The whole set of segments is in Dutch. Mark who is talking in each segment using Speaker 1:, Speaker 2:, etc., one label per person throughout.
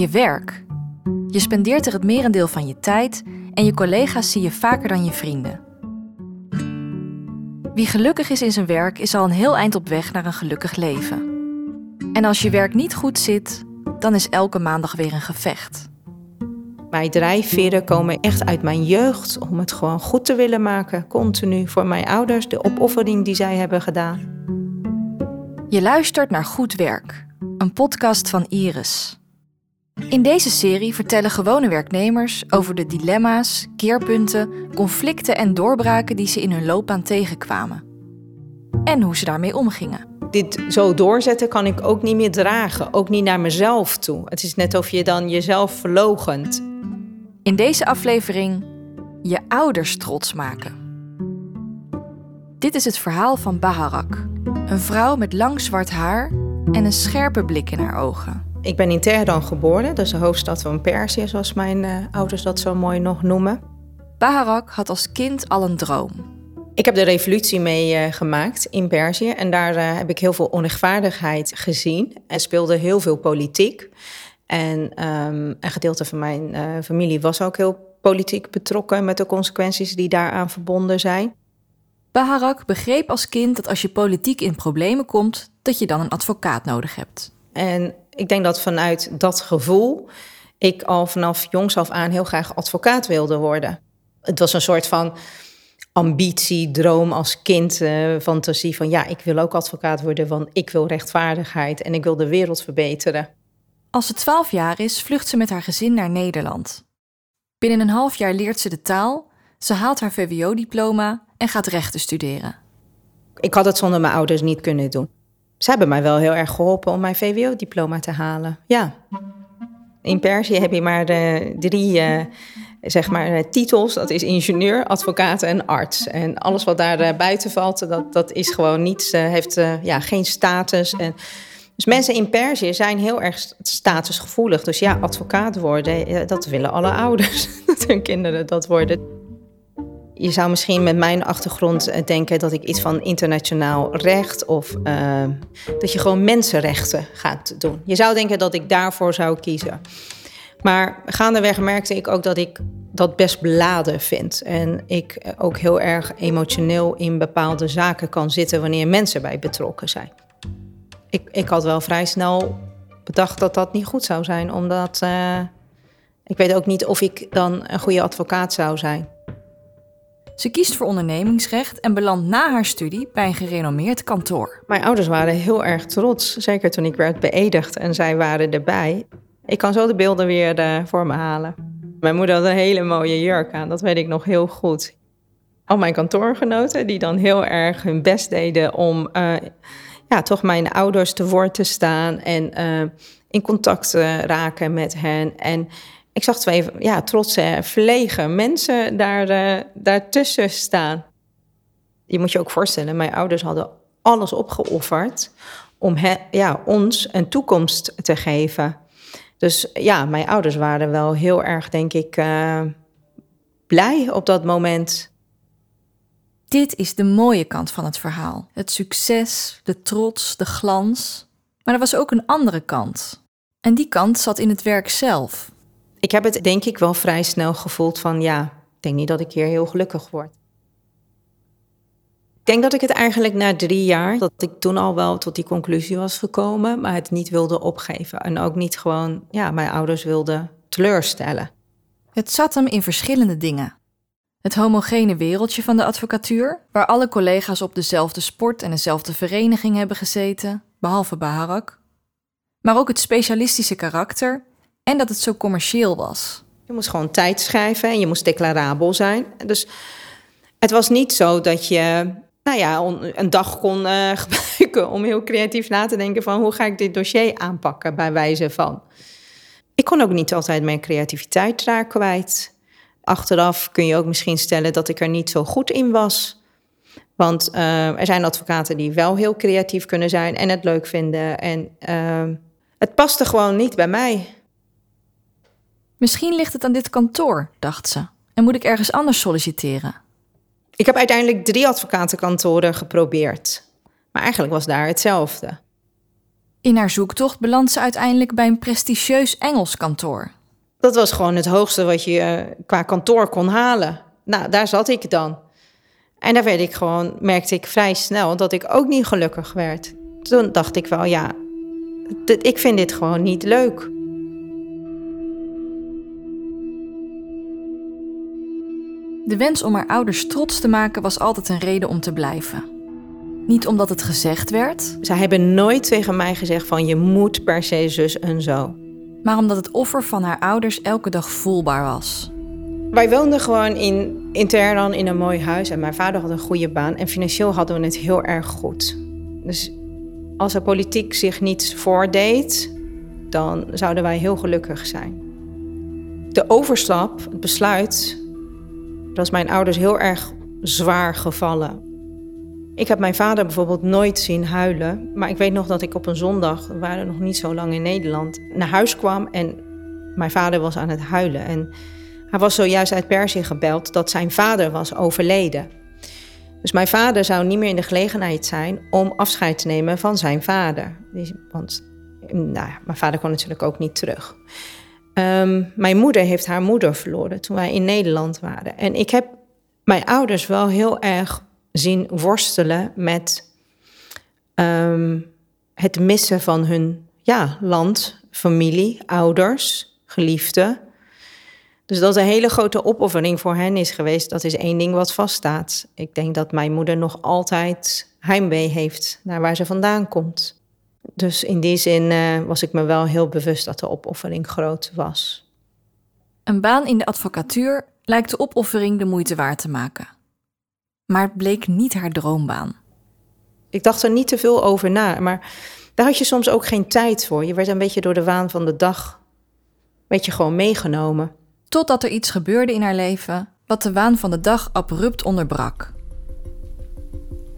Speaker 1: Je werk. Je spendeert er het merendeel van je tijd en je collega's zie je vaker dan je vrienden. Wie gelukkig is in zijn werk is al een heel eind op weg naar een gelukkig leven. En als je werk niet goed zit, dan is elke maandag weer een gevecht.
Speaker 2: Mijn drijfveren komen echt uit mijn jeugd om het gewoon goed te willen maken, continu voor mijn ouders, de opoffering die zij hebben gedaan.
Speaker 1: Je luistert naar Goed Werk, een podcast van Iris. In deze serie vertellen gewone werknemers over de dilemma's, keerpunten, conflicten en doorbraken die ze in hun loopbaan tegenkwamen. En hoe ze daarmee omgingen.
Speaker 2: Dit zo doorzetten kan ik ook niet meer dragen, ook niet naar mezelf toe. Het is net of je dan jezelf verlogent.
Speaker 1: In deze aflevering je ouders trots maken. Dit is het verhaal van Baharak, een vrouw met lang zwart haar en een scherpe blik in haar ogen.
Speaker 2: Ik ben in Teheran geboren, dat is de hoofdstad van Perzië, zoals mijn uh, ouders dat zo mooi nog noemen.
Speaker 1: Baharak had als kind al een droom.
Speaker 2: Ik heb de revolutie meegemaakt uh, in Perzië en daar uh, heb ik heel veel onrechtvaardigheid gezien en speelde heel veel politiek. En um, een gedeelte van mijn familie was ook heel politiek betrokken met de consequenties die daaraan verbonden zijn.
Speaker 1: Baharak begreep als kind dat als je politiek in problemen komt, dat je dan een advocaat nodig hebt.
Speaker 2: En ik denk dat vanuit dat gevoel ik al vanaf jongs af aan heel graag advocaat wilde worden. Het was een soort van ambitie, droom als kind, uh, fantasie van ja, ik wil ook advocaat worden, want ik wil rechtvaardigheid en ik wil de wereld verbeteren.
Speaker 1: Als ze twaalf jaar is, vlucht ze met haar gezin naar Nederland. Binnen een half jaar leert ze de taal, ze haalt haar VWO-diploma en gaat rechten studeren.
Speaker 2: Ik had het zonder mijn ouders niet kunnen doen. Ze hebben mij wel heel erg geholpen om mijn VWO-diploma te halen. Ja. In Perzië heb je maar de drie uh, zeg maar, eh, titels. Dat is ingenieur, advocaat en arts. En alles wat daar buiten valt, dat, dat is gewoon niets, heeft ja, geen status. En, dus mensen in Perzië zijn heel erg statusgevoelig. Dus ja, advocaat worden, dat willen alle ouders. dat hun kinderen dat worden. Je zou misschien met mijn achtergrond eh, denken dat ik iets van internationaal recht of uh, dat je gewoon mensenrechten gaat doen. Je zou denken dat ik daarvoor zou kiezen. Maar gaandeweg merkte ik ook dat ik dat best beladen vind. En ik ook heel erg emotioneel in bepaalde zaken kan zitten wanneer mensen bij betrokken zijn. Ik, ik had wel vrij snel bedacht dat dat niet goed zou zijn, omdat ik weet ook niet of ik dan een goede advocaat zou zijn.
Speaker 1: Ze kiest voor ondernemingsrecht en belandt na haar studie bij een gerenommeerd kantoor.
Speaker 2: Mijn ouders waren heel erg trots, zeker toen ik werd beëdigd en zij waren erbij. Ik kan zo de beelden weer uh, voor me halen. Mijn moeder had een hele mooie jurk aan, dat weet ik nog heel goed. Al mijn kantoorgenoten die dan heel erg hun best deden om uh, ja, toch mijn ouders te woord te staan en uh, in contact te raken met hen. En ik zag twee ja, trotse, verlegen mensen daar, uh, daartussen staan. Je moet je ook voorstellen, mijn ouders hadden alles opgeofferd om ja, ons een toekomst te geven. Dus ja, mijn ouders waren wel heel erg, denk ik, uh, blij op dat moment.
Speaker 1: Dit is de mooie kant van het verhaal. Het succes, de trots, de glans. Maar er was ook een andere kant. En die kant zat in het werk zelf.
Speaker 2: Ik heb het denk ik wel vrij snel gevoeld van ja, ik denk niet dat ik hier heel gelukkig word. Ik denk dat ik het eigenlijk na drie jaar, dat ik toen al wel tot die conclusie was gekomen, maar het niet wilde opgeven. En ook niet gewoon, ja, mijn ouders wilden teleurstellen.
Speaker 1: Het zat hem in verschillende dingen. Het homogene wereldje van de advocatuur, waar alle collega's op dezelfde sport en dezelfde vereniging hebben gezeten, behalve Baharak. Maar ook het specialistische karakter en dat het zo commercieel was.
Speaker 2: Je moest gewoon tijd schrijven en je moest declarabel zijn. Dus het was niet zo dat je nou ja, een dag kon uh, gebruiken om heel creatief na te denken van hoe ga ik dit dossier aanpakken bij wijze van. Ik kon ook niet altijd mijn creativiteit daar kwijt. Achteraf kun je ook misschien stellen dat ik er niet zo goed in was. Want uh, er zijn advocaten die wel heel creatief kunnen zijn en het leuk vinden. En uh, het paste gewoon niet bij mij.
Speaker 1: Misschien ligt het aan dit kantoor, dacht ze. En moet ik ergens anders solliciteren?
Speaker 2: Ik heb uiteindelijk drie advocatenkantoren geprobeerd. Maar eigenlijk was daar hetzelfde.
Speaker 1: In haar zoektocht belandt ze uiteindelijk bij een prestigieus Engels kantoor.
Speaker 2: Dat was gewoon het hoogste wat je eh, qua kantoor kon halen. Nou, daar zat ik dan. En daar werd ik gewoon, merkte ik vrij snel dat ik ook niet gelukkig werd. Toen dacht ik wel, ja, ik vind dit gewoon niet leuk.
Speaker 1: De wens om haar ouders trots te maken was altijd een reden om te blijven. Niet omdat het gezegd werd.
Speaker 2: Ze hebben nooit tegen mij gezegd van je moet per se zus en zo.
Speaker 1: Maar omdat het offer van haar ouders elke dag voelbaar was.
Speaker 2: Wij woonden gewoon in, in in een mooi huis en mijn vader had een goede baan en financieel hadden we het heel erg goed. Dus als er politiek zich niets voordeed, dan zouden wij heel gelukkig zijn. De overstap, het besluit, dat is mijn ouders heel erg zwaar gevallen. Ik heb mijn vader bijvoorbeeld nooit zien huilen. Maar ik weet nog dat ik op een zondag, we waren nog niet zo lang in Nederland, naar huis kwam en mijn vader was aan het huilen. En hij was zojuist uit Perzië gebeld dat zijn vader was overleden. Dus mijn vader zou niet meer in de gelegenheid zijn om afscheid te nemen van zijn vader. Want nou mijn vader kon natuurlijk ook niet terug. Ehm, mijn moeder heeft haar moeder verloren toen wij in Nederland waren. En ik heb mijn ouders wel heel erg zien worstelen met ehm, het missen van hun ja, land, familie, ouders, geliefden. Dus dat een hele grote opoffering voor hen is geweest, dat is één ding wat vaststaat. Ik denk dat mijn moeder nog altijd heimwee heeft naar waar ze vandaan komt. Dus in die zin uh, was ik me wel heel bewust dat de opoffering groot was.
Speaker 1: Een baan in de advocatuur lijkt de opoffering de moeite waard te maken. Maar het bleek niet haar droombaan.
Speaker 2: Ik dacht er niet te veel over na, maar daar had je soms ook geen tijd voor. Je werd een beetje door de waan van de dag, werd je gewoon meegenomen.
Speaker 1: Totdat er iets gebeurde in haar leven wat de waan van de dag abrupt onderbrak.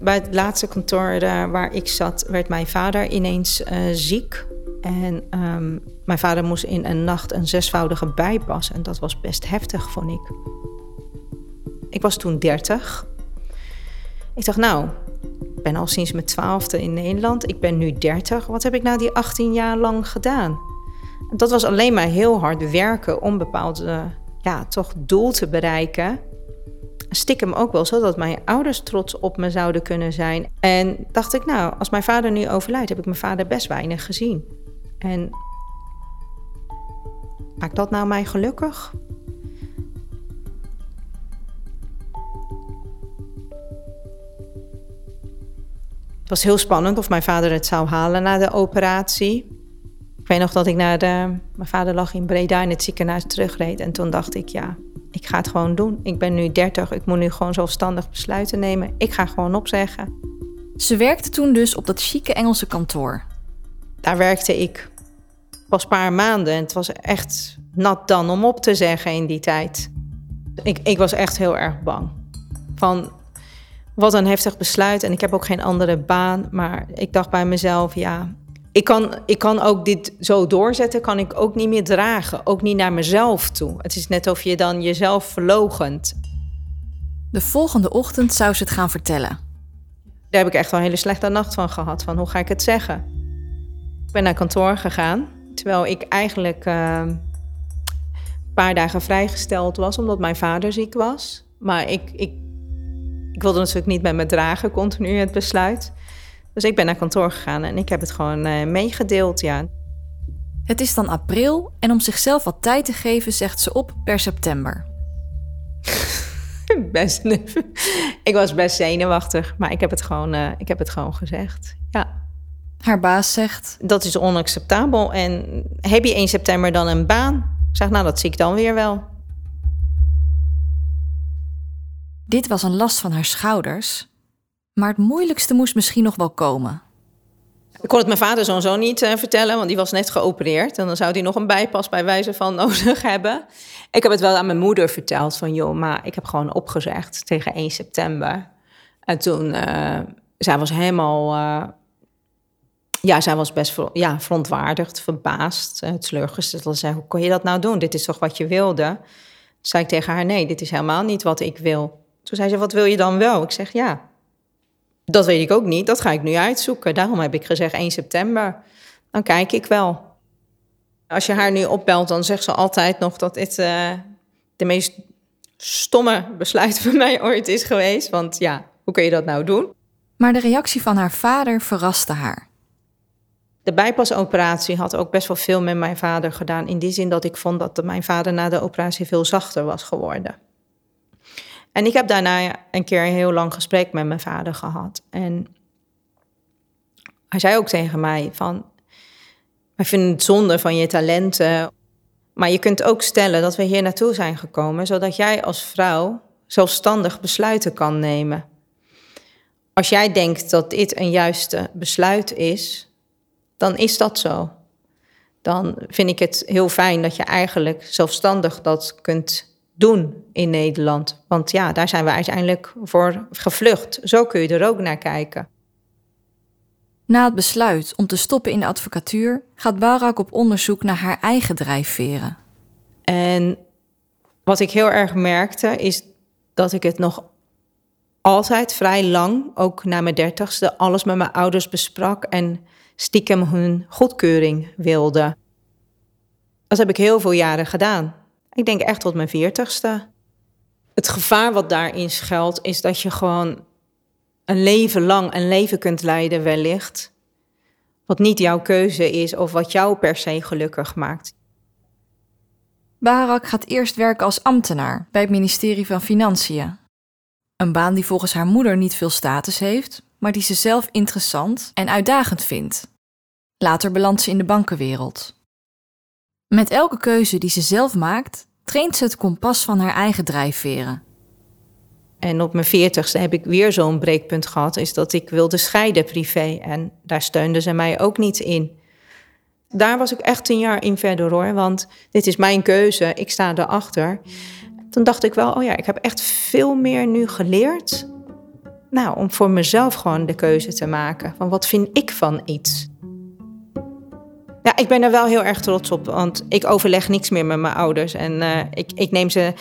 Speaker 2: Bij het laatste kantoor daar waar ik zat, werd mijn vader ineens uh, ziek. En um, mijn vader moest in een nacht een zesvoudige bijpas. En dat was best heftig, vond ik. Ik was toen 30. Ik dacht, nou, ik ben al sinds mijn twaalfde in Nederland. Ik ben nu 30. Wat heb ik nou die 18 jaar lang gedaan? Dat was alleen maar heel hard werken om bepaald ja, toch doel te bereiken stiekem ook wel zodat mijn ouders trots op me zouden kunnen zijn. En dacht ik, nou, als mijn vader nu overlijdt, heb ik mijn vader best weinig gezien. En maakt dat nou mij gelukkig? Het was heel spannend of mijn vader het zou halen na de operatie. Ik weet nog dat ik naar de. Mijn vader lag in Breda in het ziekenhuis terugreed. En toen dacht ik, ja, ik ga het gewoon doen. Ik ben nu 30, ik moet nu gewoon zelfstandig besluiten nemen. Ik ga gewoon opzeggen.
Speaker 1: Ze werkte toen dus op dat chique Engelse kantoor.
Speaker 2: Daar werkte ik pas een paar maanden en het was echt nat dan om op te zeggen in die tijd. Ik, ik was echt heel erg bang. Van wat een heftig besluit en ik heb ook geen andere baan. Maar ik dacht bij mezelf, ja, ik kan, ik kan ook dit zo doorzetten, kan ik ook niet meer dragen. Ook niet naar mezelf toe. Het is net of je dan jezelf verlogent.
Speaker 1: De volgende ochtend zou ze het gaan vertellen.
Speaker 2: Daar heb ik echt wel een hele slechte nacht van gehad. Van hoe ga ik het zeggen? Ik ben naar kantoor gegaan. Terwijl ik eigenlijk uh, een paar dagen vrijgesteld was omdat mijn vader ziek was. Maar ik, ik, ik wilde natuurlijk niet met me dragen, continu het besluit. Dus ik ben naar kantoor gegaan en ik heb het gewoon uh, meegedeeld, ja.
Speaker 1: Het is dan april en om zichzelf wat tijd te geven zegt ze op per september.
Speaker 2: best, ik was best zenuwachtig, maar ik heb het gewoon, uh, ik heb het gewoon gezegd. Ja.
Speaker 1: Haar baas zegt...
Speaker 2: Dat is onacceptabel en heb je 1 september dan een baan? Ik zeg, nou dat zie ik dan weer wel.
Speaker 1: Dit was een last van haar schouders, maar het moeilijkste moest misschien nog wel komen.
Speaker 2: Ik kon het mijn vader sowieso niet uh, vertellen, want die was net geopereerd. En dan zou hij nog een bijpas bij wijze van nodig hebben. Ik heb het wel aan mijn moeder verteld van... joh, maar ik heb gewoon opgezegd tegen 1 september. En toen, uh, zij was helemaal... Uh, ja, zij was best ja, verontwaardigd, verbaasd, uh, teleurgesteld. Zei, hoe kon je dat nou doen? Dit is toch wat je wilde? Toen zei ik tegen haar, nee, dit is helemaal niet wat ik wil. Toen zei ze, wat wil je dan wel? Ik zeg, ja, dat weet ik ook niet. Dat ga ik nu uitzoeken. Daarom heb ik gezegd 1 september. dan kijk ik wel. Als je haar nu opbelt, dan zegt ze altijd nog dat dit uh, de meest stomme besluit van mij ooit is geweest. Want ja, hoe kun je dat nou doen?
Speaker 1: Maar de reactie van haar vader verraste haar.
Speaker 2: De bijpasoperatie had ook best wel veel met mijn vader gedaan. In die zin dat ik vond dat mijn vader na de operatie veel zachter was geworden. En ik heb daarna een keer een heel lang gesprek met mijn vader gehad. En hij zei ook tegen mij van... Wij vinden het zonde van je talenten. Maar je kunt ook stellen dat we hier naartoe zijn gekomen... zodat jij als vrouw zelfstandig besluiten kan nemen. Als jij denkt dat dit een juiste besluit is dan is dat zo. Dan vind ik het heel fijn dat je eigenlijk zelfstandig dat kunt doen in Nederland. Want ja, daar zijn we uiteindelijk voor gevlucht. Zo kun je er ook naar kijken.
Speaker 1: Na het besluit om te stoppen in de advocatuur gaat Barak op onderzoek naar haar eigen drijfveren.
Speaker 2: En wat ik heel erg merkte is dat ik het nog altijd vrij lang, ook na mijn dertigste, alles met mijn ouders besprak en stiekem hun goedkeuring wilde. Dat heb ik heel veel jaren gedaan. Ik denk echt tot mijn veertigste. Het gevaar wat daarin schuilt is dat je gewoon een leven lang een leven kunt leiden wellicht. Wat niet jouw keuze is of wat jou per se gelukkig maakt.
Speaker 1: Barak gaat eerst werken als ambtenaar bij het ministerie van Financiën. Een baan die volgens haar moeder niet veel status heeft, maar die ze zelf interessant en uitdagend vindt. Later belandt ze in de bankenwereld. Met elke keuze die ze zelf maakt, traint ze het kompas van haar eigen drijfveren.
Speaker 2: En op mijn veertigste heb ik weer zo'n breekpunt gehad, is dat ik wilde scheiden privé. En daar steunde ze mij ook niet in. Daar was ik echt een jaar in verder hoor, want dit is mijn keuze, ik sta erachter. Toen dacht ik wel, oh ja, ik heb echt veel meer nu geleerd. Nou, om voor mezelf gewoon de keuze te maken. Van wat vind ik van iets? Ja, ik ben er wel heel erg trots op, want ik overleg niks meer met mijn ouders. En uh, ik, ik neem ze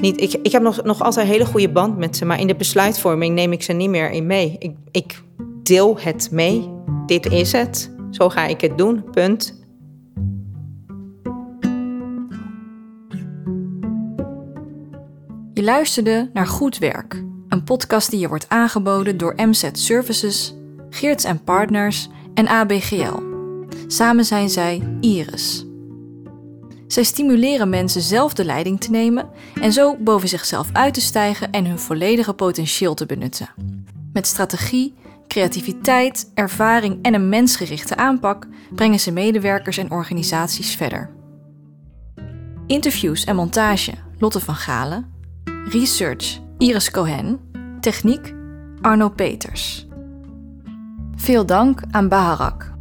Speaker 2: niet. Ik, ik heb nog, nog altijd een hele goede band met ze, maar in de besluitvorming neem ik ze niet meer in mee. Ik, ik deel het mee. Dit is het. Zo ga ik het doen. Punt.
Speaker 1: Je luisterde naar Goed Werk, een podcast die je wordt aangeboden door MZ Services, Geerts Partners en ABGL. Samen zijn zij Iris. Zij stimuleren mensen zelf de leiding te nemen en zo boven zichzelf uit te stijgen en hun volledige potentieel te benutten. Met strategie, creativiteit, ervaring en een mensgerichte aanpak brengen ze medewerkers en organisaties verder. Interviews en montage Lotte van Galen. Research Iris Cohen. Techniek Arno Peters. Veel dank aan Baharak